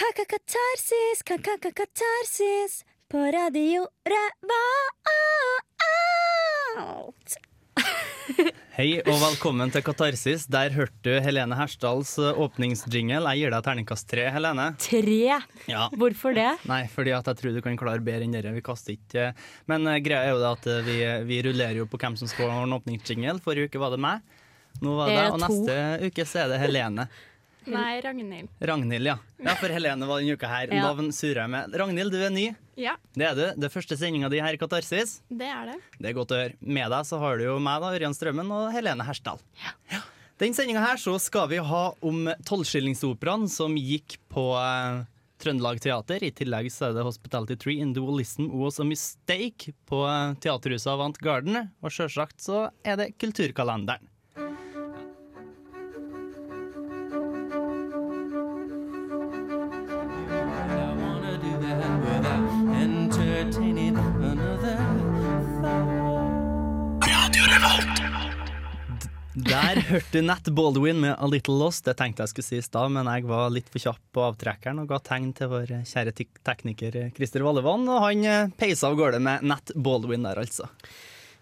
Ka-ka-ka-katarsis, ka-ka-ka-katarsis på radio Revolt. Hei og velkommen til Katarsis. Der hørte du Helene Hersdals eh, åpningsjingle. Jeg gir deg terningkast tre, Helene. Tre. Ja. Hvorfor det? Nei, fordi at jeg tror du kan klare bedre enn dere. Vi kaster ikke Men eh, greia er jo det at eh, vi, vi rullerer jo på hvem som skal ha en åpningsjingle. Forrige uke var det meg. Nå var det, Det og neste uke så er det Helene. Nei, Ragnhild. Ragnhild, ja. Ja, For Helene var denne uka her. Ja. Navn surrer jeg med. Ragnhild, du er ny. Ja, Det er du. Det er første sendinga di her i Katarsis. det er det. Det er godt å høre. Med deg så har du jo meg, da, Ørjan Strømmen, og Helene Hersdal. Ja. Den sendinga her så skal vi ha om tolvskillingsoperaen som gikk på eh, Trøndelag Teater. I tillegg så er det Hospitality Tree in Dualism Was a Mistake på eh, Teaterhuset Avant Garden. Og sjølsagt så er det Kulturkalenderen. Der hørte du Nat Baldwin med A Little Lost. Det tenkte jeg skulle si i stad, men jeg var litt for kjapp på avtrekkeren og ga tegn til vår kjære tekniker Christer Vallevann, og han eh, peisa av gårde med Nat Baldwin der, altså.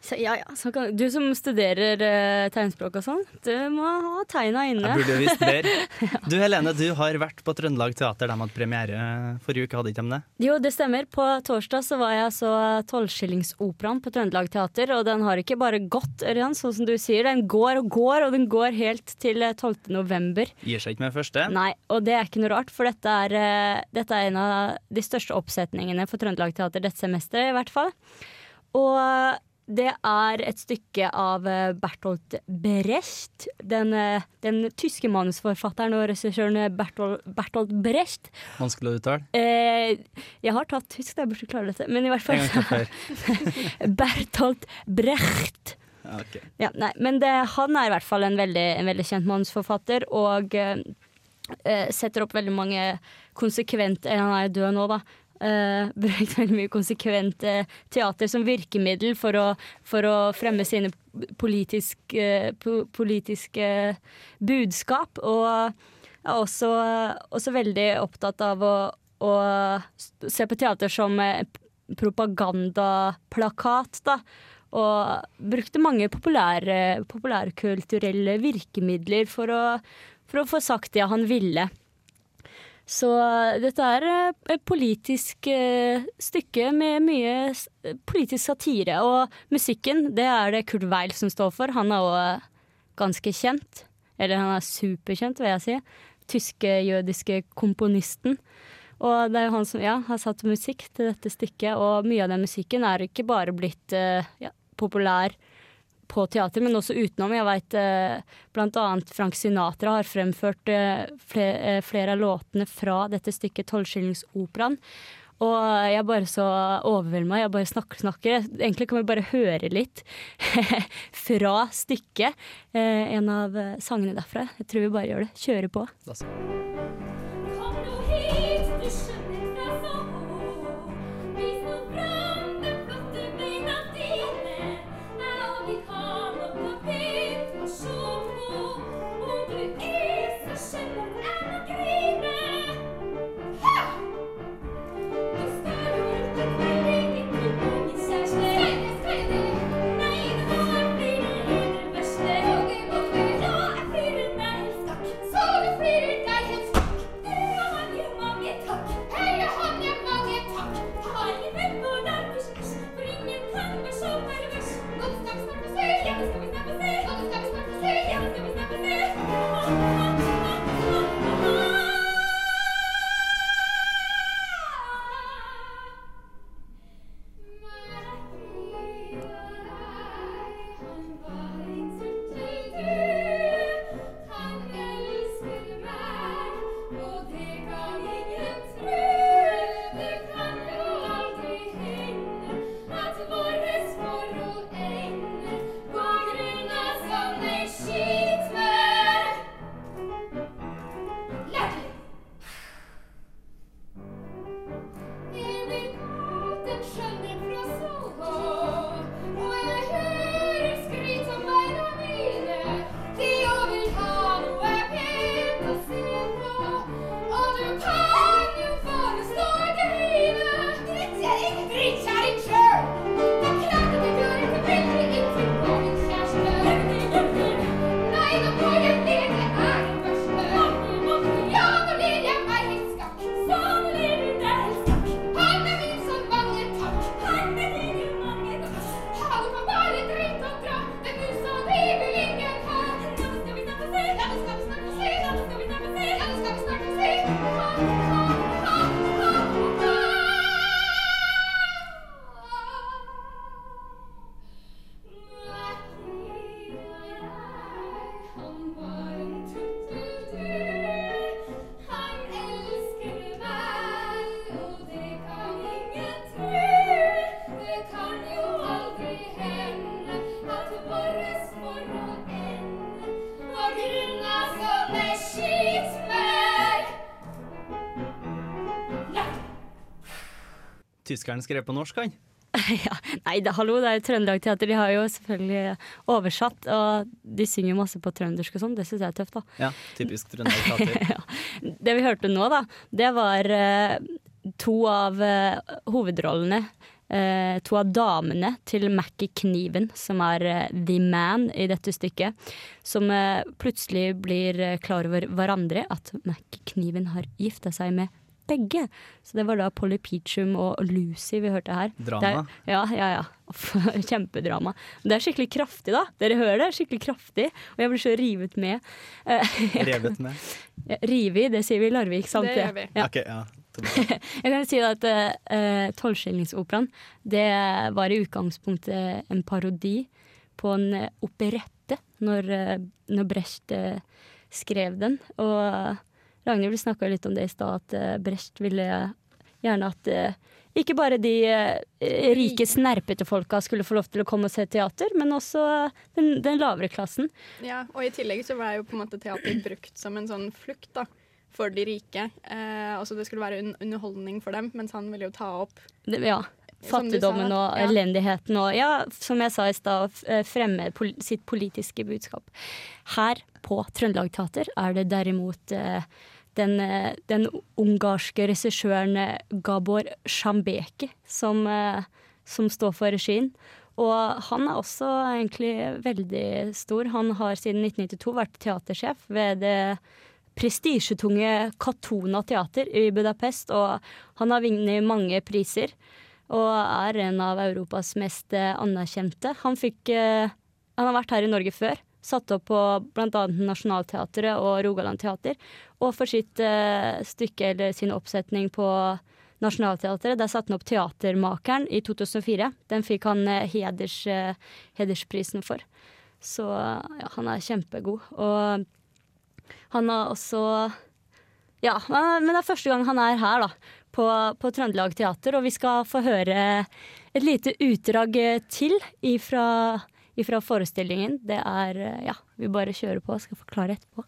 Så, ja, ja, så kan, du som studerer eh, tegnspråk og sånn, du må ha tegna inne. Jeg burde visst bedre. Du Helene, du har vært på Trøndelag Teater. De hadde premiere forrige uke, hadde ikke de det? Jo, det stemmer. På torsdag så var jeg så Tolvskillingsoperaen på Trøndelag Teater, og den har ikke bare gått, Ørjan, sånn som du sier. Den går og går, og den går helt til eh, 12. november. Gir seg ikke med første. Nei, og det er ikke noe rart, for dette er, eh, dette er en av de største oppsetningene for Trøndelag Teater dette semesteret, i hvert fall. Og det er et stykke av eh, Bertolt Brecht, den, eh, den tyske manusforfatteren og regissøren Bertolt, Bertolt Brecht. Vanskelig å uttale. Eh, jeg har tatt tysk, da jeg burde klare dette, men i hvert fall. Bertolt Brecht. Okay. Ja, nei, men det, han er i hvert fall en veldig, en veldig kjent manusforfatter, og eh, eh, setter opp veldig mange konsekvent Han er død nå, da. Uh, brukt veldig mye konsekvent eh, teater som virkemiddel for å, for å fremme sine politiske, po politiske budskap. Og er også, også veldig opptatt av å, å se på teater som eh, propagandaplakat, da. Og brukte mange populære, populærkulturelle virkemidler for å, for å få sagt det han ville. Så dette er eh, et politisk eh, stykke med mye politisk satire. Og musikken, det er det Kurt Weil som står for. Han er òg ganske kjent. Eller han er superkjent, vil jeg si. Tyske jødiske komponisten. Og det er jo han som ja, har satt musikk til dette stykket, og mye av den musikken er ikke bare blitt eh, ja, populær på teater, men også utenom. Jeg vet bl.a. blant annet Frank Sinatra har fremført eh, eh, flere av låtene fra dette stykket Tolvskillingsoperaen. Og jeg er bare så overvelda. Jeg bare snakker snakker. Egentlig kan vi bare høre litt fra stykket. Eh, en av eh, sangene derfra. Jeg tror vi bare gjør det. Kjører på. Da tyskeren skrev på norsk, han? ja. Nei, da, hallo, det er jo Trøndelag Teater. De har jo selvfølgelig oversatt, og de synger masse på trøndersk og sånn. Det syns jeg er tøft, da. Ja, typisk Trøndelag Teater. ja. Det vi hørte nå, da, det var eh, to av eh, hovedrollene. eh, to av damene til Mackie Kniven, som er eh, the man i dette stykket. Som eh, plutselig blir eh, klar over hverandre, at Mackie Kniven har gifta seg med begge. Så det var da Polly Peachum og Lucy vi hørte her. Drama. Det er, ja, ja, ja. Kjempedrama. Det er skikkelig kraftig, da. Dere hører det? Skikkelig kraftig. Og jeg blir så rivet med. Eh, Revet med. Rivi, det sier vi i Larvik. Sant? Det gjør vi. Ja. Ok, ja. Jeg kan si at uh, Tolvskillingsoperaen det var i utgangspunktet en parodi på en eh, operette når, når Brecht uh, skrev den. Og Ragnhild snakka litt om det i stad, at eh, Brecht ville gjerne at eh, ikke bare de eh, rike, snerpete folka skulle få lov til å komme og se teater, men også den, den lavere klassen. Ja, og i tillegg så ble jo på en måte teater brukt som en sånn flukt da, for de rike. Eh, altså det skulle være un underholdning for dem, mens han ville jo ta opp Det, ja. Fattigdommen og ja. elendigheten og ja, som jeg sa i stad, fremme pol sitt politiske budskap. Her på Trøndelag Teater er det derimot eh, den, eh, den ungarske regissøren eh, Gabor Shambeki som, eh, som står for regien. Og han er også egentlig veldig stor. Han har siden 1992 vært teatersjef ved det prestisjetunge Katona teater i Budapest, og han har vunnet mange priser. Og er en av Europas mest anerkjente. Han, fikk, han har vært her i Norge før. Satt opp på bl.a. Nationaltheatret og Rogaland Teater. Og for sitt eh, stykke eller sin oppsetning på Nationaltheatret, der satte han opp Teatermakeren i 2004. Den fikk han eh, heders, eh, hedersprisen for. Så ja, han er kjempegod. Og han har også Ja, men det er første gang han er her, da. På, på Trøndelag Teater, og vi skal få høre et lite utdrag eh, til ifra, ifra forestillingen. Det er eh, Ja, vi bare kjører på skal forklare etterpå.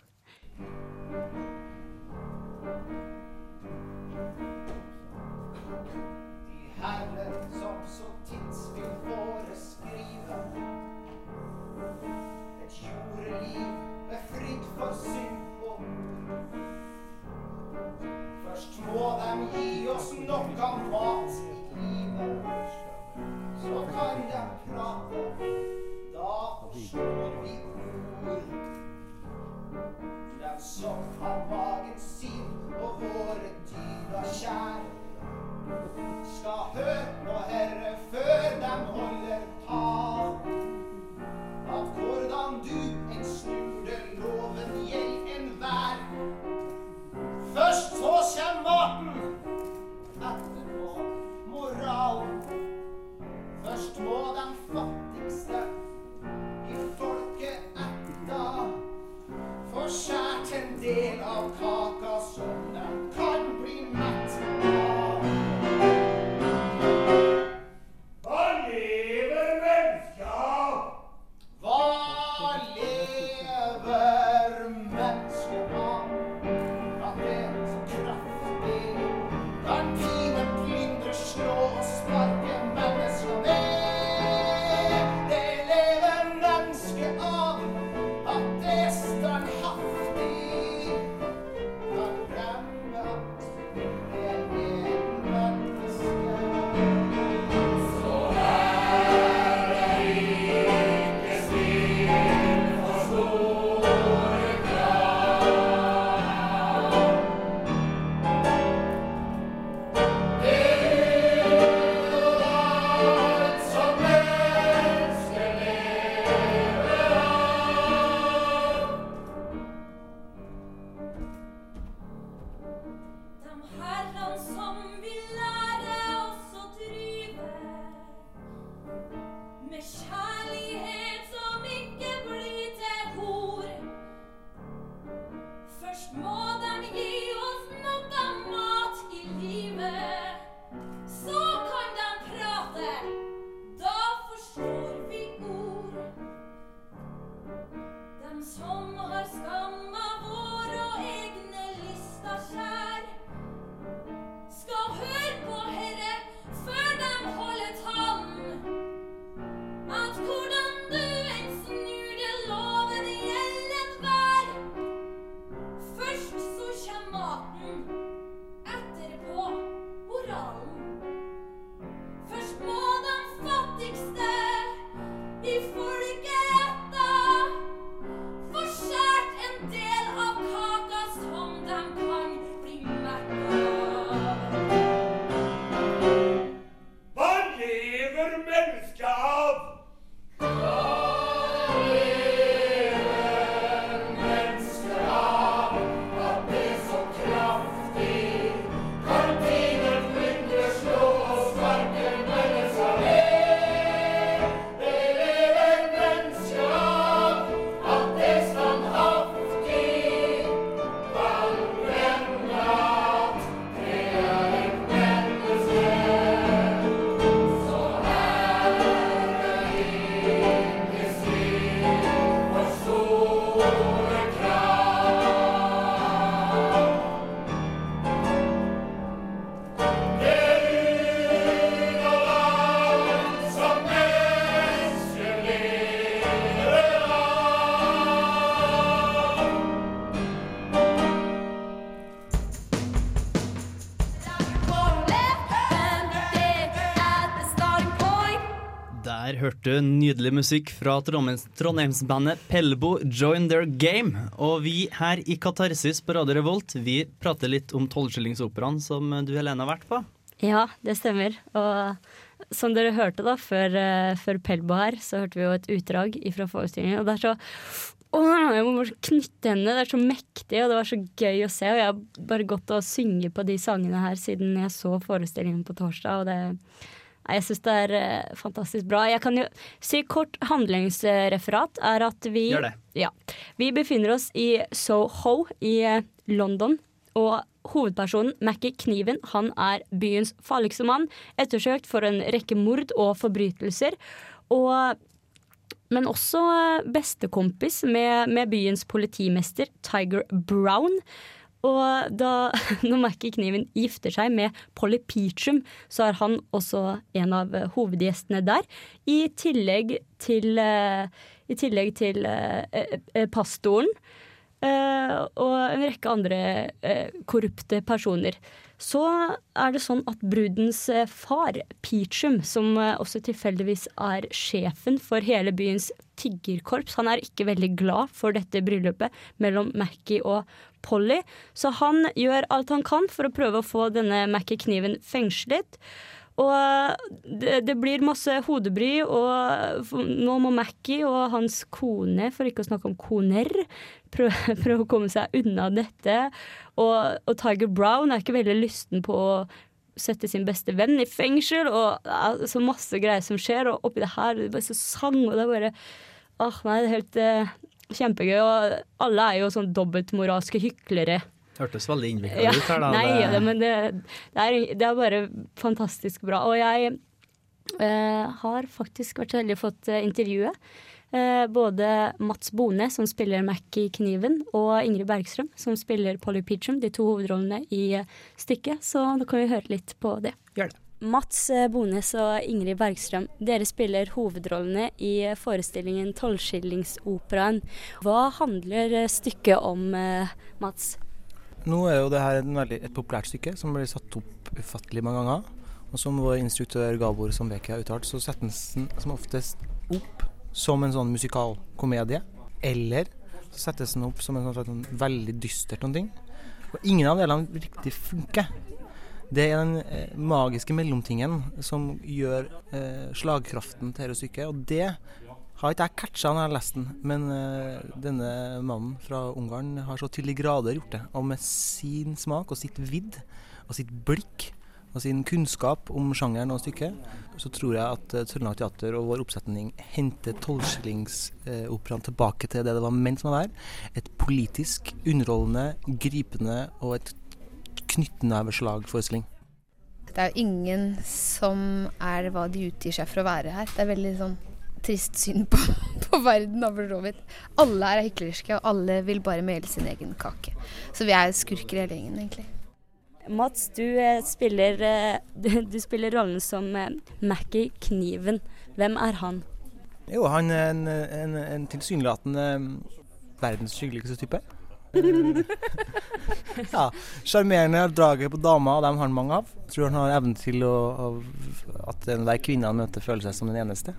Nydelig musikk fra Trondheims- Trondheimsbandet Pelbo Join Their Game. Og vi her i Katarsis på Radio Revolt vi prater litt om tolvskillingsoperaen som du Helene har vært på. Ja, det stemmer. Og som dere hørte da, før, eh, før Pelbo her, så hørte vi jo et utdrag fra forestillingen. Og det er så Åh, jeg må bare knytte hendene. Det er så mektig, og det var så gøy å se. Og jeg har bare gått og synge på de sangene her siden jeg så forestillingen på torsdag. Og det Jeg syns det er eh, fantastisk bra. Jeg kan jo si kort handlingsreferat er at vi Gjør det. Ja. Vi befinner oss i Soho i eh, London. Og hovedpersonen, Mackie Kniven, han er byens farligste mann. Ettersøkt for en rekke mord og forbrytelser. Og men også eh, bestekompis med, med byens politimester, Tiger Brown. Og da, når Mackie Kniven gifter seg med Polly Peachum, så er han også en av eh, hovedgjestene der. I tillegg til, eh, i tillegg til eh, pastoren og en rekke andre korrupte personer. Så er det sånn at brudens far, Peachum, som også tilfeldigvis er sjefen for hele byens tiggerkorps, han er ikke veldig glad for dette bryllupet mellom Mackie og Polly, så han gjør alt han kan for å prøve å få denne Mackie-kniven fengslet. Og det, det blir masse hodebry, og nå må Mackie og hans kone, for ikke å snakke om koner, prøve, prøve å komme seg unna dette. Og, og Tiger Brown er ikke veldig lysten på å sette sin beste venn i fengsel, og så masse greier som skjer, og oppi det her det er bare så sang, og det er bare Åh, nei, det er helt eh, kjempegøy. Og alle er jo sånn dobbeltmoralske hyklere. Hørtes veldig innvikla Ja, ut her, da. nei, ja, det, men det, det, er, det er bare fantastisk bra. Og jeg eh, har faktisk vært så heldig å fått eh, intervjue eh, både Mats Bone, som spiller Mackie Kniven, og Ingrid Bergstrøm, som spiller Polly Peachum, de to hovedrollene i eh, stykket. Så nå kan vi høre litt på det. Gjør det. Mats eh, Bones og Ingrid Bergstrøm, dere spiller hovedrollene i eh, forestillingen Tolvskillingsoperaen. Hva handler eh, stykket om, Mats? Nå er jo det her veldig, et populært stykke som blir satt opp ufattelig mange ganger. Og som vår instruktør Gabor Sandbeke har uttalt, så settes den som oftest opp som en sånn musikalkomedie. Eller så settes den opp som en sånn, sånn veldig dystert noen ting. Og ingen av delene riktig funker. Det er den eh, magiske mellomtingen som gjør eh, slagkraften til dette stykket. Og det har ikke jeg catcha når jeg har lest den, men eh, denne mannen fra Ungarn har så til de grader gjort det. Og med sin smak og sitt vidd og sitt blikk og sin kunnskap om sjangeren og stykket, så tror jeg at eh, Trøndelag Teater og vår oppsetning henter tolvskillingsoperaen tilbake til det det var ment som å være. Et politisk, underholdende, gripende og et knyttneveslagforestilling. Det er jo ingen som er hva de utgir seg for å være her. Det er veldig sånn trist syn på, på verden. Alle er hyklerske, og alle vil bare mele sin egen kake. Så vi er skurker hele gjengen, egentlig. Mats, du eh, spiller, eh, du, du spiller rollen som eh, Mackie Kniven. Hvem er han? Jo, han er en, en, en tilsynelatende mm, verdens hyggeligste type. Ja, Sjarmerende, draget på damer, og dem har han mange av. Tror han har evnen til å, at enhver kvinne han møter, føler seg som den eneste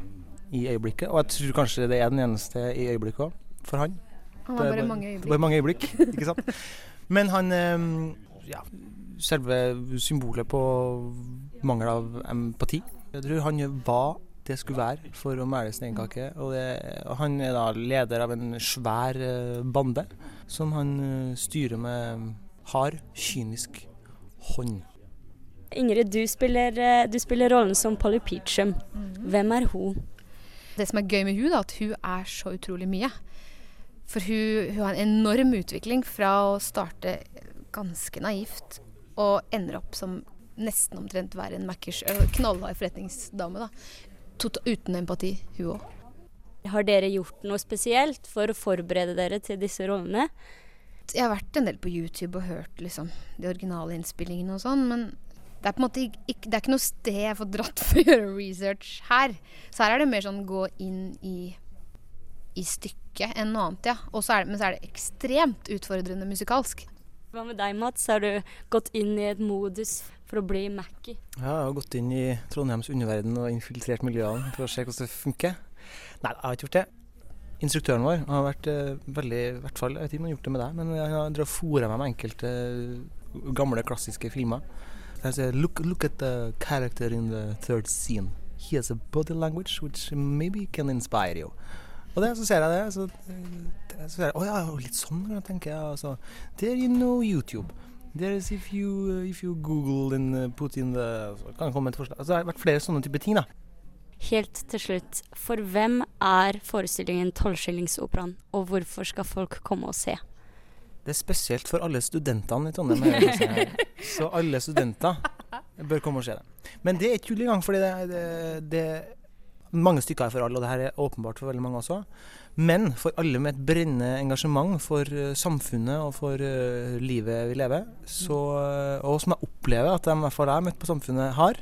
i øyeblikket. Og jeg tror kanskje det er den eneste i øyeblikket òg, for han. Han har bare, bare mange øyeblikk. Bare mange øyeblikk, ikke sant. Men han eh, ja, selve symbolet på mangel av empati. Jeg tror han var det skulle være for å mæle sin egen kake. Og, det, han er da leder av en svær eh, bande som han eh, styrer med hard, kynisk hånd. Ingrid, du spiller, eh, du spiller rollen som Polly Peachum. Hvem er hun? Det som er gøy med hun er at hun er så utrolig mye. For hun, hun har en enorm utvikling fra å starte ganske naivt og ender opp som nesten omtrent være en Mackers knallhard forretningsdame. da. Tot uten empati, hun òg. Har dere gjort noe spesielt for å forberede dere til disse rollene? Jeg har vært en del på YouTube og hørt liksom, de originale innspillingene og sånn, men det er på en måte ikke, det er ikke noe sted jeg får dratt for å gjøre research her. Så her er det mer sånn gå inn i, i stykket enn noe annet, ja. Og så er det, men så er det ekstremt utfordrende musikalsk. Hva med deg, Mats? Har du gått inn i et modus for å bli Mackie? Jeg har gått inn i Trondheims underverden og infiltrert miljøene for å se hvordan det funker. Nei, jeg har ikke gjort det. Instruktøren vår har vært eh, veldig i hvert fall, Jeg vet ikke om han har gjort det med deg, men han har fora meg med enkelte eh, gamle, klassiske filmer. Jeg sier, look, look at the character in the third scene. He has a body language which maybe can inspire you. Og det, så ser jeg det, så, eh, så ser jeg, å ja, litt sånn, tenker jeg. Altså, there you know YouTube. There is if you, if you Google and put in the kan det komme et forslag. Altså, det har vært flere sånne type ting, da. Helt til slutt, for hvem er forestillingen Tolvskillingsoperaen, og hvorfor skal folk komme og se? Det er spesielt for alle studentene i Trondheim. si. Så alle studenter bør komme og se det. Men det er ikke tull engang, fordi det, det, det mange stykker er for alle, og det her er åpenbart for veldig mange også. Men for alle med et brennende engasjement for eh, samfunnet og for eh, livet vi lever, så, eh, og som jeg opplever at de jeg har møtt på samfunnet, har.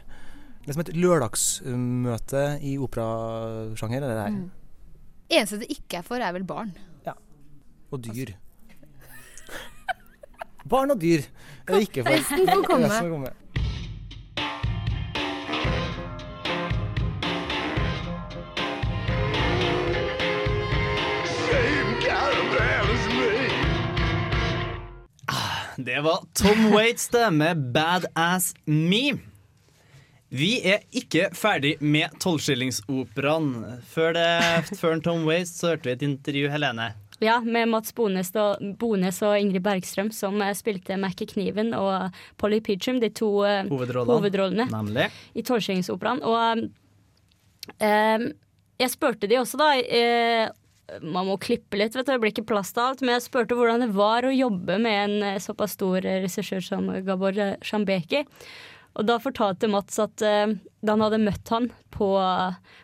Det er som et lørdagsmøte i operasjanger. er Det her. Eneste det ikke er for, er vel barn. Ja. Og dyr. Barn og dyr er det ikke for. Resten får komme. Resten får komme. Det var Tom Waits det med 'Badass Me'. Vi er ikke ferdig med Tolvskillingsoperaen. Før, det- før Tom Waste så hørte vi et intervju, Helene. Ja, med Mats Bones og, Bones og Ingrid Bergstrøm, som eh, spilte Mackie Kniven og Polly Peachum, de to eh, Hovedrollene. hovedrollene Nemlig. i Tolvskillingsoperaen. Og eh, jeg spurte de også, da eh, Man må klippe litt, vet du, det blir ikke plass til alt. Men jeg spurte hvordan det var å jobbe med en eh, såpass stor regissør som Gabor Shambeki. Og da fortalte Mats at uh, da han hadde møtt han på,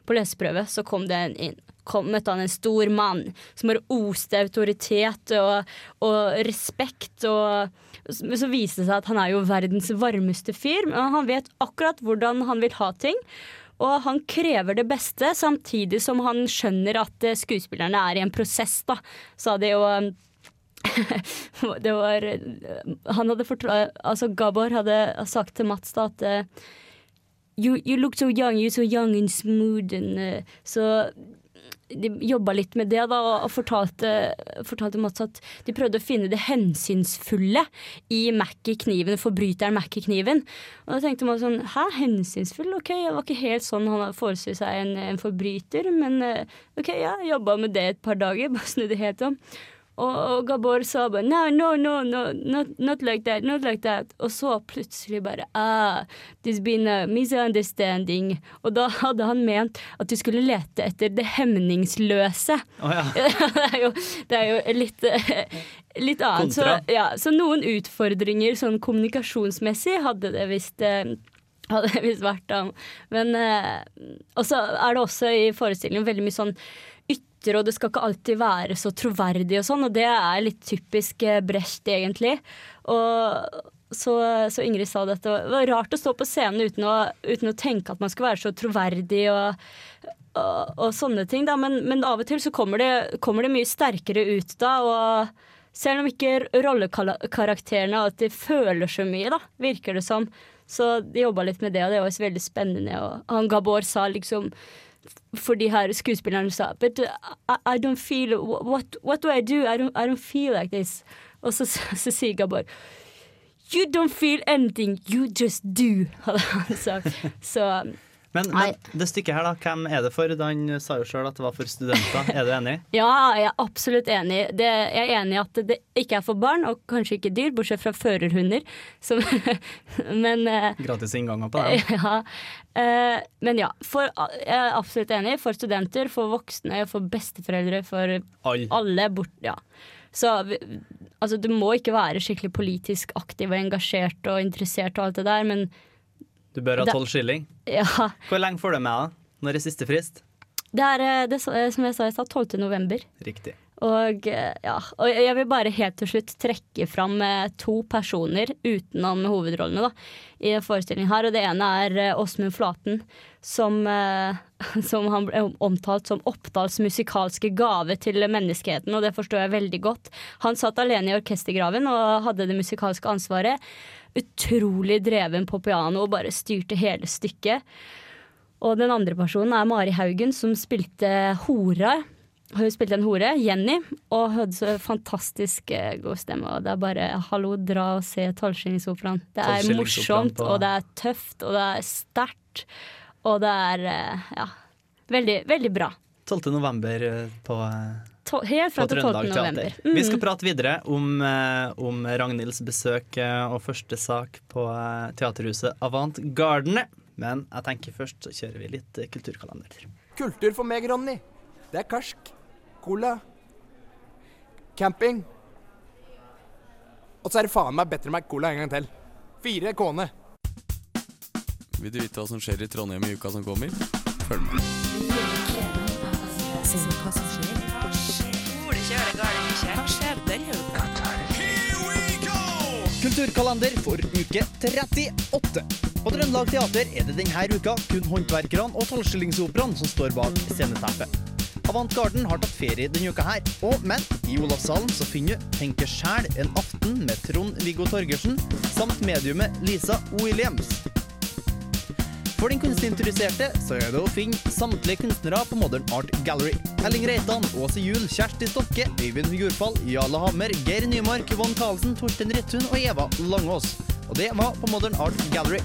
på leseprøve, så kom det en inn. Kom, møtte han en stor mann som bare oste autoritet og, og respekt. Og, så viste det seg at han er jo verdens varmeste fyr. Men han vet akkurat hvordan han vil ha ting. Og han krever det beste, samtidig som han skjønner at eh, skuespillerne er i en prosess, da. Sa det um, det var Han hadde fortalt Altså, Gabor hadde sagt til Mats da at eh, you, you look so young, you're so young and smooth and uh, Så de jobba litt med det da, og fortalte, fortalte Mats at de prøvde å finne det hensynsfulle i Mackie-kniven, forbryteren Mackie-kniven. Og da tenkte man sånn Hæ, hensynsfull? Ok, jeg var ikke helt sånn han hadde forestilt seg en, en forbryter, men eh, ok, ja, jobba med det et par dager, bare snudde helt om. Og, Gabor sa bare no, no, no, no not, not like that, not like that. Og så plutselig bare ah, There's been a misunderstanding. Og da hadde han ment at du skulle lete etter det hemningsløse. Oh, ja. det, er jo, det er jo litt, litt annet. Så, ja, så noen utfordringer sånn kommunikasjonsmessig hadde det visst eh, hadde det visst vært da. Men eh, Og så er det også i forestillingen veldig mye sånn ytter, og det skal ikke alltid være så troverdig og sånn, og det er litt typisk eh, Brecht, egentlig. Og så, så Ingrid sa dette. Det var rart å stå på scenen uten å, uten å tenke at man skulle være så troverdig og, og, og sånne ting. Men, men av og til så kommer det, kommer det mye sterkere ut da. og selv om ikke rollekarakterene alltid føler så mye, da, virker det som. Så de jobba litt med det, og det var veldig spennende. Og han Gabor sa liksom For de her skuespillerne sa But uh, I, I don't feel what, what do I do? I don't, I don't feel like this. Og så, så sier Gabor You don't feel anything, you just do, hadde. Så Men, men det stykket her, da, hvem er det for? Han sa jo sjøl at det var for studenter. Er du enig? Ja, jeg er absolutt enig. Det, jeg er enig i at det ikke er for barn, og kanskje ikke dyr, bortsett fra førerhunder. Som, men eh, Gratis innganger på det. ja. Uh, men ja, for, jeg er absolutt enig. For studenter, for voksne, for besteforeldre, for Alle. alle. Bort, ja. Så altså, du må ikke være skikkelig politisk aktiv og engasjert og interessert og alt det der, men Du bør ha tolv skilling. ja. Hvor lenge får du med deg? Når er siste frist? Det er, eh, det, som jeg sa i stad, 12. november. Riktig. Og, eh, ja, og jeg vil bare helt til slutt trekke fram eh, to personer utenom hovedrollene da, i forestillingen her. Og det ene er eh, Åsmund Flaten, som, eh, som han ble omtalt som Oppdals musikalske gave til menneskeheten, og det forstår jeg veldig godt. Han satt alene i orkestergraven og hadde det musikalske ansvaret. Utrolig dreven på piano og bare styrte hele stykket. Og den andre personen er Mari Haugen, som spilte hora. Hun spilte en hore, Jenny, og hadde så fantastisk eh, god stemme. Og det er bare hallo, dra og se Tolvskillingsoperaen. Det er morsomt, og det er tøft, og det er sterkt. Og det er eh, ja, veldig, veldig bra. 12. november eh, på, helt fra til 12. Trøndelag november. Teater. Vi skal Mm. prate videre om, eh, om Ragnhilds besøk eh, og første sak på eh, teaterhuset Avant Gardene. Men jeg tenker først så kjører vi litt kulturkalender. Kultur for meg, Ronny. Det er karsk. Cola. Camping. Og så er det faen meg Better Mac Cola en gang til. Fire kåne. Vil du vite hva som skjer i Trondheim i uka som kommer? Følg med. Kulturkalender for uke 38. På Trøndelag Teater er det denne uka kun håndverkerne og tolvskillingsoperaen som står bak sceneteppet. Avant Garden har tatt ferie denne uka her, og, men i Olavssalen så finner du Tenke sjæl en aften med Trond-Viggo Torgersen samt mediumet Lisa Williams. For den kunstinteresserte så er det å finne samtlige kunstnere på Modern Art Gallery. Elling Reitan, Åse Juel, Kjersti Stokke, Øyvind Jordfall, Jarle Hammer, Geir Nymark, Yvonne Karlsen, Torstein Rettun og Eva Langås. Og det var på Modern Art Gallery.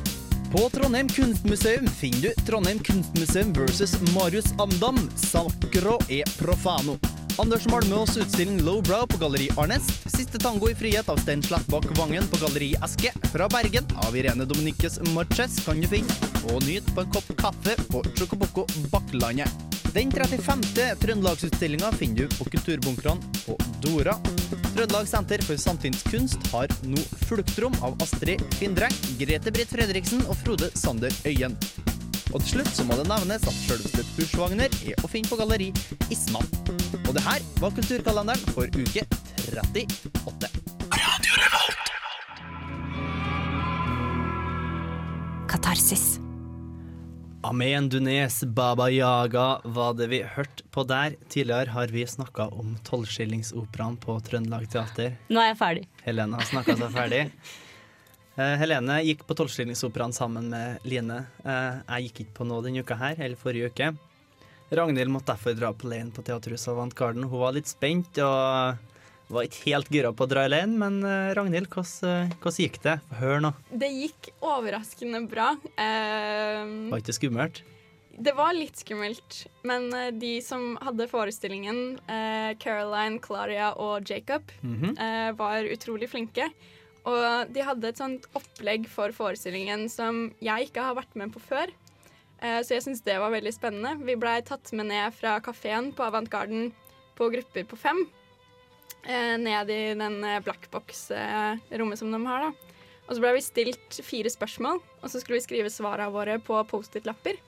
På Trondheim kunstmuseum finner du Trondheim kunstmuseum versus Marius Amdam, Sacro e Profano. Anders Malmøs utstilling Lowbrow på Galleri Arnes. Siste tango i frihet av Stein Slettbakk Vangen på Galleri Eske. Fra Bergen av Irene Dominiques Marches kan du finne. Og nyt på en kopp kaffe på Chocoboco Bakklandet. Den 35. Trøndelagsutstillinga finner du på Kulturbunkerne på Dora. Trøndelag Senter for samtidskunst har nå Fluktrom av Astrid Findreng, Grete Britt Fredriksen og Frode Sander Øyen. Og til slutt så må det nevnes at selveste Bushwagner er å finne på galleri Isman. Og det her var Kulturkalenderen for uke 38. Radio Revolt. Katarsis. Amen Dunes Baba Yaga var det vi hørte på der. Tidligere har vi snakka om tolvskillingsoperaen på Trøndelag Teater. Nå er jeg ferdig. Helene har snakka seg ferdig. Eh, Helene gikk på tolvskillingsoperaen sammen med Line. Eh, jeg gikk ikke på noe denne uka her, eller forrige uke. Ragnhild måtte derfor dra på leien på Teaterhuset Avant Garden. Hun var litt spent og var ikke helt gira på å dra i leiren, men eh, Ragnhild, hvordan, hvordan gikk det? Hør nå. Det gikk overraskende bra. Uh, Var ikke det skummelt? det var litt skummelt, men eh, de som hadde forestillingen, uh, Caroline, Claria og Jacob, mm -hmm. uh, var utrolig flinke. Og de hadde et sånt opplegg for forestillingen som jeg ikke har vært med på før. Eh, så jeg syns det var veldig spennende. Vi blei tatt med ned fra kafeen på Avantgarden på grupper på fem. Eh, ned i den eh, blackbox-rommet som de har, da. Og så ble vi stilt fire spørsmål, og så skulle vi skrive svarene våre på Post-It-lapper.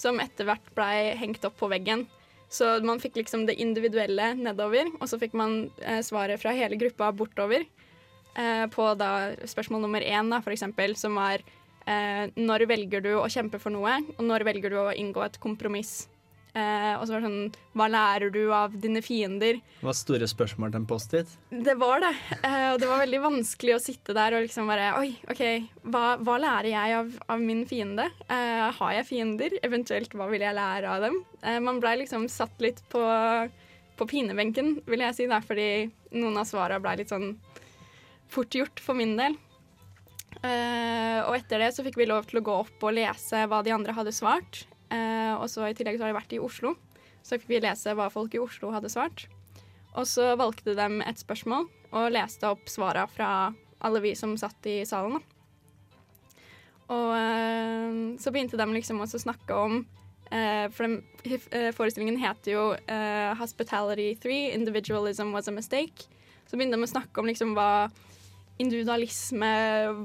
Som etter hvert blei hengt opp på veggen. Så man fikk liksom det individuelle nedover, og så fikk man svaret fra hele gruppa bortover. På da spørsmål nummer én, da, for eksempel, som var eh, når velger du å kjempe for noe, og når velger du å inngå et kompromiss? Eh, og så var det sånn Hva lærer du av dine fiender? Det var store spørsmål til en Post-It. Det var det. Eh, og det var veldig vanskelig å sitte der og liksom bare Oi, OK, hva, hva lærer jeg av, av min fiende? Eh, har jeg fiender? Eventuelt, hva vil jeg lære av dem? Eh, man blei liksom satt litt på, på pinebenken, vil jeg si, da, fordi noen av svara blei litt sånn fort gjort for min del. Eh, og etter det så fikk vi lov til å gå opp og lese hva de andre hadde svart. Eh, og så i tillegg så har jeg vært i Oslo, så fikk vi lese hva folk i Oslo hadde svart. Og så valgte de et spørsmål og leste opp svara fra alle vi som satt i salen. Og eh, så begynte de liksom også å snakke om For den, forestillingen heter jo 'Hospitality 3 Individualism was a mistake'. Så begynte de å snakke om liksom hva individualisme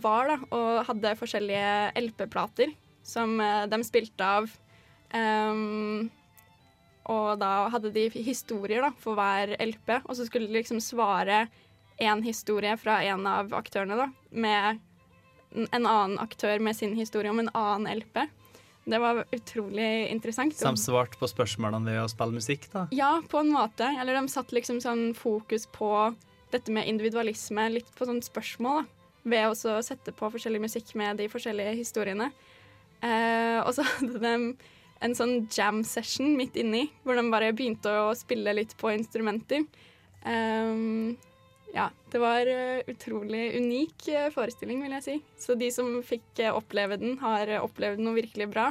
var, da, og hadde forskjellige LP-plater som eh, de spilte av. Um, og da hadde de historier da, for hver LP, og så skulle de liksom svare én historie fra en av aktørene, da, med en en annen aktør med sin historie om en annen LP. Det var utrolig interessant. Så de svarte på spørsmålene ved å spille musikk, da? Ja, på en måte. Eller de satte liksom sånn fokus på dette med individualisme, litt på sånn spørsmål, da. Ved å sette på forskjellig musikk med de forskjellige historiene. Eh, og så hadde de en sånn jam session midt inni, hvor de bare begynte å spille litt på instrumenter. Um, ja, det var eh, utrolig unik eh, forestilling, vil jeg si. Så de som fikk oppleve den, har opplevd noe virkelig bra.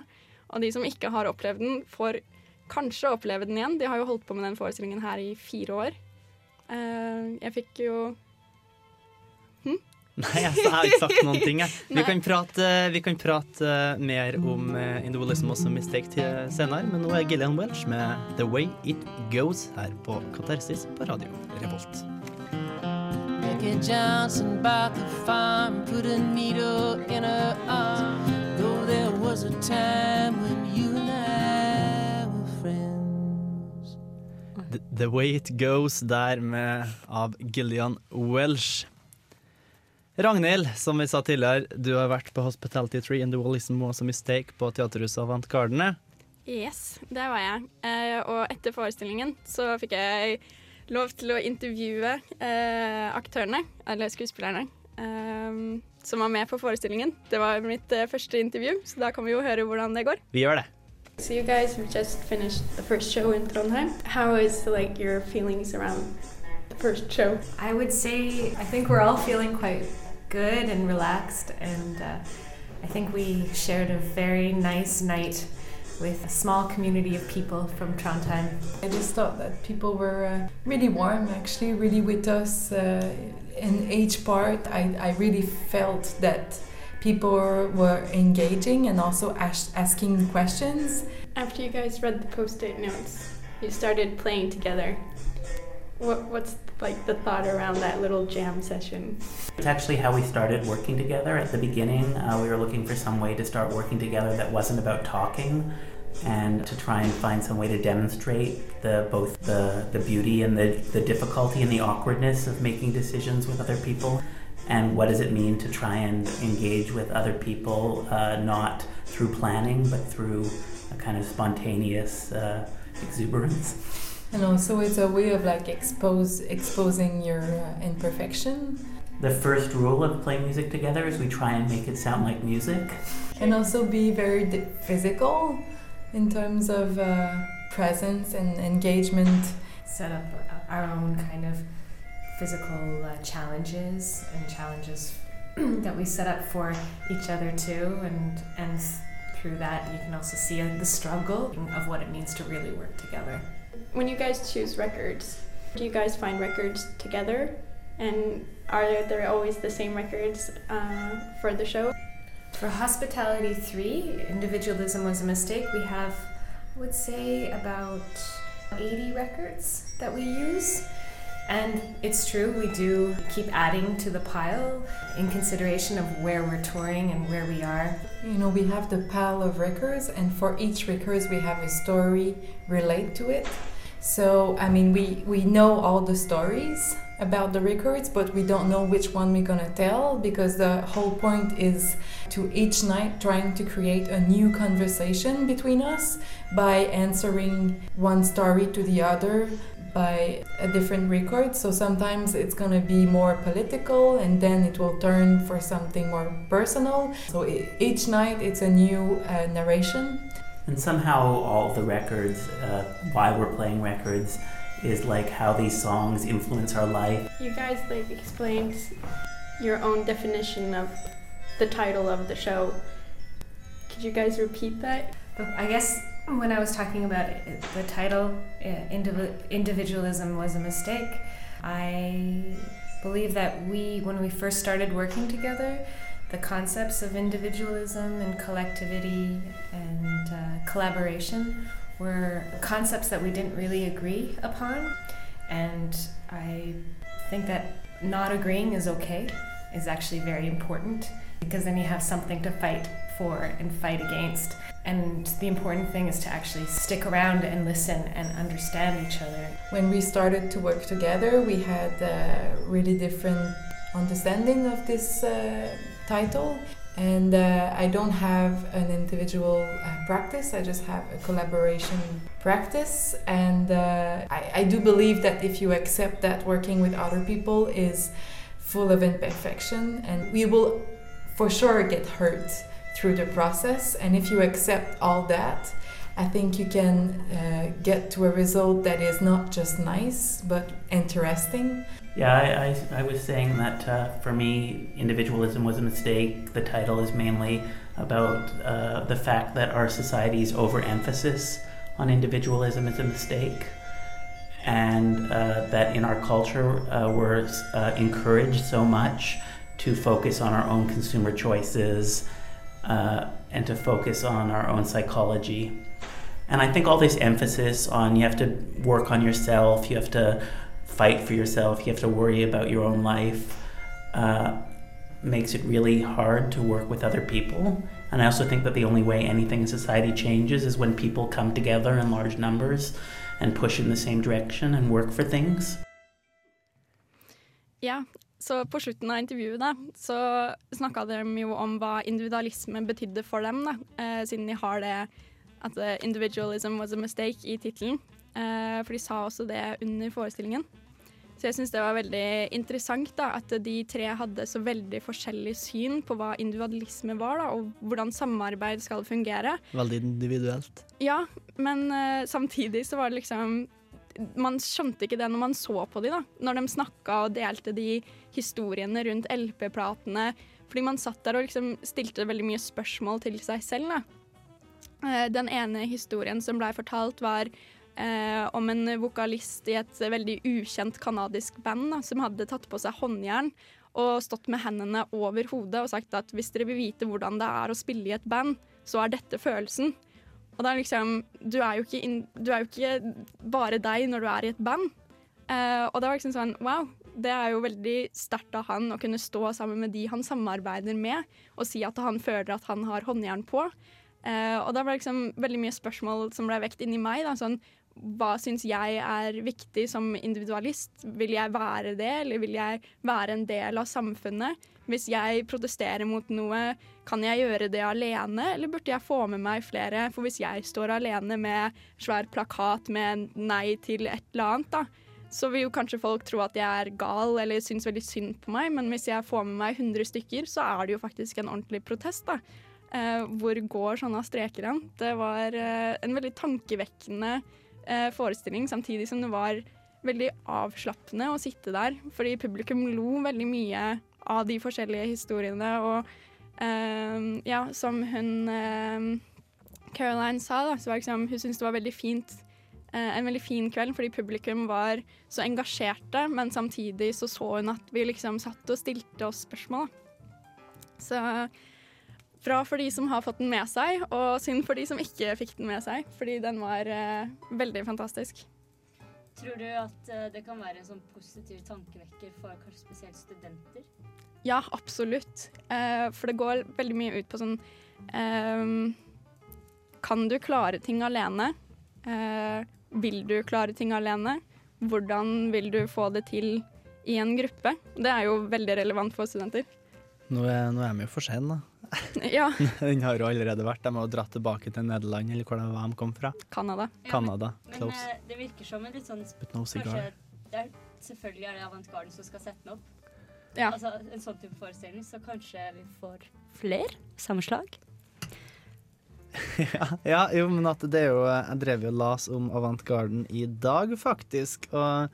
Og de som ikke har opplevd den, får kanskje oppleve den igjen. De har jo holdt på med den forestillingen her i fire år. Eh, jeg fikk jo Nei, jeg har ikke sagt noen ting. Jeg. Vi, kan prate, vi kan prate eh, mer om uh, Individualism også Mistake til senere, men nå er Gillian Welch med The Way It Goes her på Katarsis på radio Revolt. Becky Johnson bought the farm, put a needle in her arm. Though there was a time when you The, The Way It Goes der med, av Gillian Welsh. Ragnhild, som vi sa tidligere, du har vært på Hospitality Tree Individualism Was a Mistake på Teaterhuset Avant Gardene. Yes, det var jeg. Eh, og etter forestillingen så fikk jeg lov til å intervjue eh, aktørene, eller skuespillerne, eh, som var med på forestillingen. Det var mitt eh, første intervju, så da kan vi jo høre hvordan det går. Vi gjør det. So you guys have just finished the first show in Trondheim. How is like your feelings around the first show? I would say I think we're all feeling quite good and relaxed, and uh, I think we shared a very nice night with a small community of people from Trondheim. I just thought that people were uh, really warm, actually, really with us uh, in each part. I, I really felt that people were, were engaging and also ask, asking questions. After you guys read the post-it notes, you started playing together. What, what's like the thought around that little jam session? It's actually how we started working together at the beginning. Uh, we were looking for some way to start working together that wasn't about talking and to try and find some way to demonstrate the both the, the beauty and the, the difficulty and the awkwardness of making decisions with other people and what does it mean to try and engage with other people uh, not through planning but through a kind of spontaneous uh, exuberance And also, it's a way of like expose exposing your uh, imperfection. the first rule of playing music together is we try and make it sound like music and also be very di- physical in terms of uh, presence and engagement. Set up our own kind of physical uh, challenges and challenges that we set up for each other too, and and through that you can also see uh, the struggle of what it means to really work together. When you guys choose records, do you guys find records together? And are there always the same records uh, for the show? For Hospitality 3, Individualism Was a Mistake, we have, I would say, about 80 records that we use. And it's true, we do keep adding to the pile in consideration of where we're touring and where we are. You know, we have the pile of records, and for each records, we have a story relate to it. So, I mean, we, we know all the stories about the records, but we don't know which one we're gonna tell because the whole point is to each night trying to create a new conversation between us by answering one story to the other by a different record. So sometimes it's gonna be more political and then it will turn for something more personal. So each night it's a new uh, narration. And somehow all the records, uh, why we're playing records, is like how these songs influence our life. You guys like explained your own definition of the title of the show. Could you guys repeat that? I guess when I was talking about it, the title, uh, Individualism Was a Mistake, I believe that we, when we first started working together, the concepts of individualism and collectivity and uh, collaboration were concepts that we didn't really agree upon. And I think that not agreeing is okay, is actually very important. because then you have something to fight for and fight against. And the important thing is to actually stick around and listen and understand each other. When we started to work together, we had a really different understanding of this uh, title. And uh, I don't have an individual uh, practice, I just have a collaboration practice. And uh, I, I do believe that if you accept that working with other people is full of imperfection, and we will for sure get hurt through the process. And if you accept all that, I think you can uh, get to a result that is not just nice but interesting. Yeah, I, I, I was saying that uh, for me, individualism was a mistake. The title is mainly about uh, the fact that our society's overemphasis on individualism is a mistake, and uh, that in our culture uh, we're uh, encouraged so much to focus on our own consumer choices uh, and to focus on our own psychology. And I think all this emphasis on you have to work on yourself, you have to fight for yourself, you have to worry about your own life, uh, makes it really hard to work with other people. And I also think that the only way anything in society changes is when people come together in large numbers and push in the same direction and work for things. Ja, så på slutten av intervjuet da, så snakka de jo om hva individualisme betydde for dem, da, eh, siden de har det at 'individualism was a mistake' i tittelen. Eh, for de sa også det under forestillingen. Så jeg syns det var veldig interessant da, at de tre hadde så veldig forskjellig syn på hva individualisme var, da, og hvordan samarbeid skal fungere. Veldig individuelt. Ja, men eh, samtidig så var det liksom Man skjønte ikke det når man så på de da. Når de snakka og delte de historiene rundt LP-platene. Fordi man satt der og liksom stilte veldig mye spørsmål til seg selv. da. Eh, Den ene historien som blei fortalt, var eh, om en vokalist i et veldig ukjent kanadisk band da, som hadde tatt på seg håndjern og stått med hendene over hodet og sagt at hvis dere vil vite hvordan det er å spille i et band, så er dette følelsen. Og det er liksom Du er jo ikke, in, du er jo ikke bare deg når du er i et band. Uh, og det var liksom sånn Wow, det er jo veldig sterkt av han å kunne stå sammen med de han samarbeider med, og si at han føler at han har håndjern på. Uh, og da ble liksom veldig mye spørsmål som ble vekt inni meg. Da, sånn, hva syns jeg er viktig som individualist? Vil jeg være det, eller vil jeg være en del av samfunnet? Hvis jeg protesterer mot noe, kan jeg gjøre det alene, eller burde jeg få med meg flere? For hvis jeg står alene med svær plakat med nei til et eller annet, da, så vil jo kanskje folk tro at jeg er gal eller syns veldig synd på meg, men hvis jeg får med meg 100 stykker, så er det jo faktisk en ordentlig protest, da. Eh, hvor går sånne streker hen? Det var eh, en veldig tankevekkende forestilling, samtidig som det var veldig avslappende å sitte der. Fordi publikum lo veldig mye av de forskjellige historiene, og eh, ja, som hun eh, Caroline sa, da, så var liksom, hun syntes det var veldig fint eh, en veldig fin kveld fordi publikum var så engasjerte, men samtidig så så hun at vi liksom satt og stilte oss spørsmål. Så bra for de som har fått den med seg, og synd for de som ikke fikk den med seg, fordi den var eh, veldig fantastisk. Tror du at eh, det kan være en sånn positiv tankevekker for kanskje spesielt studenter? Ja, absolutt. Eh, for det går veldig mye ut på sånn ehm, Kan du klare ting alene? Eh, vil du klare ting alene? Hvordan vil du få det til i en gruppe? Det er jo veldig relevant for studenter. Nå er, nå er vi jo for sene, da. Ja. Den har jo allerede vært. De har dratt tilbake til Nederland, eller hvor de kom fra. Canada. Canada. Men Close. eh, det virker som en litt sånn But no cigar. kanskje, det er, Selvfølgelig er det avantgarden som skal sette den opp. Ja. Altså, en sånn type forestilling, så kanskje vi får flere sammenslag. ja, ja, jo, men at det er jo Jeg drev jo las om avantgarden i dag, faktisk, og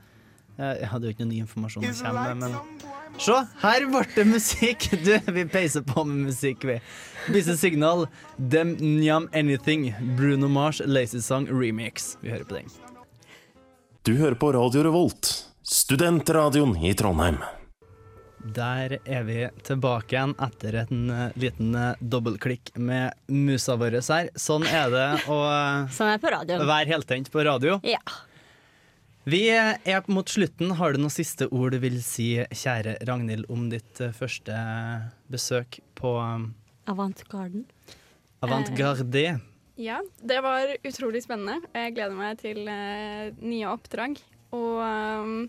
jeg hadde jo ikke noe ny informasjon å komme med, men Se, her ble det musikk! Du, vi peiser på med musikk, vi. Busy Signal, Them Njam Anything, Bruno Mars, Lazy Song Remix. Vi hører på den. Du hører på Radio Revolt, studentradioen i Trondheim. Der er vi tilbake igjen etter en eh, liten eh, dobbeltklikk med musa vår her. Sånn er det å eh, Sånn er på radio. være heltent på radio. Ja. Vi er mot slutten. Har du noen siste ord du vil si, kjære Ragnhild, om ditt eh, første besøk på Avantgarden? Avant Garden. Avantgarde? Ja, det var utrolig spennende. Jeg gleder meg til eh, nye oppdrag. Og um,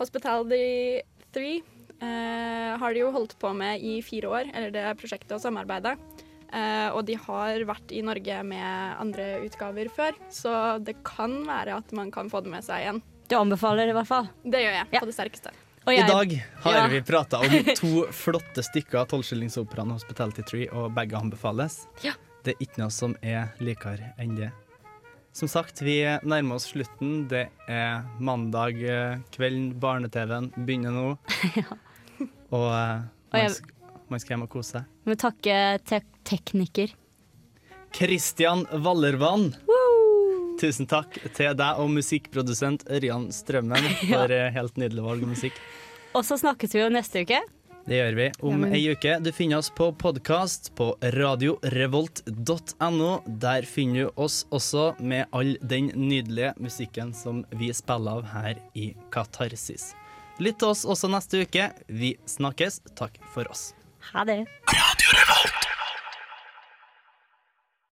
Hospitality 3 eh, har de jo holdt på med i fire år, eller det prosjektet og samarbeidet. Eh, og de har vært i Norge med andre utgaver før, så det kan være at man kan få det med seg igjen. Du anbefaler det i hvert fall? Det gjør jeg, på det sterkeste. I dag har Ja. vi prata om to flotte stykker av Tolvskillingsoperaen Hospitality Tree, og begge anbefales. Ja. Det er ikke noe som er likere enn det. Som sagt, vi nærmer oss slutten. Det er mandag eh, kvelden, barne-TV-en begynner nå. Og eh, Og jeg- man, skal hjem og kose seg. Vi må takke te tekniker. Kristian Vallervann. Tusen takk til deg og musikkprodusent Ørjan Strømmen for ja. helt nydelig valg av musikk. Og så snakkes vi jo neste uke. Det gjør vi om Ja, men- ei uke. Du finner oss på podkast på radiorevolt.no. Der finner du oss også med all den nydelige musikken som vi spiller av her i Katarsis. Lytt til oss også neste uke. Vi snakkes. Takk for oss. Ha det. Radio Revolt.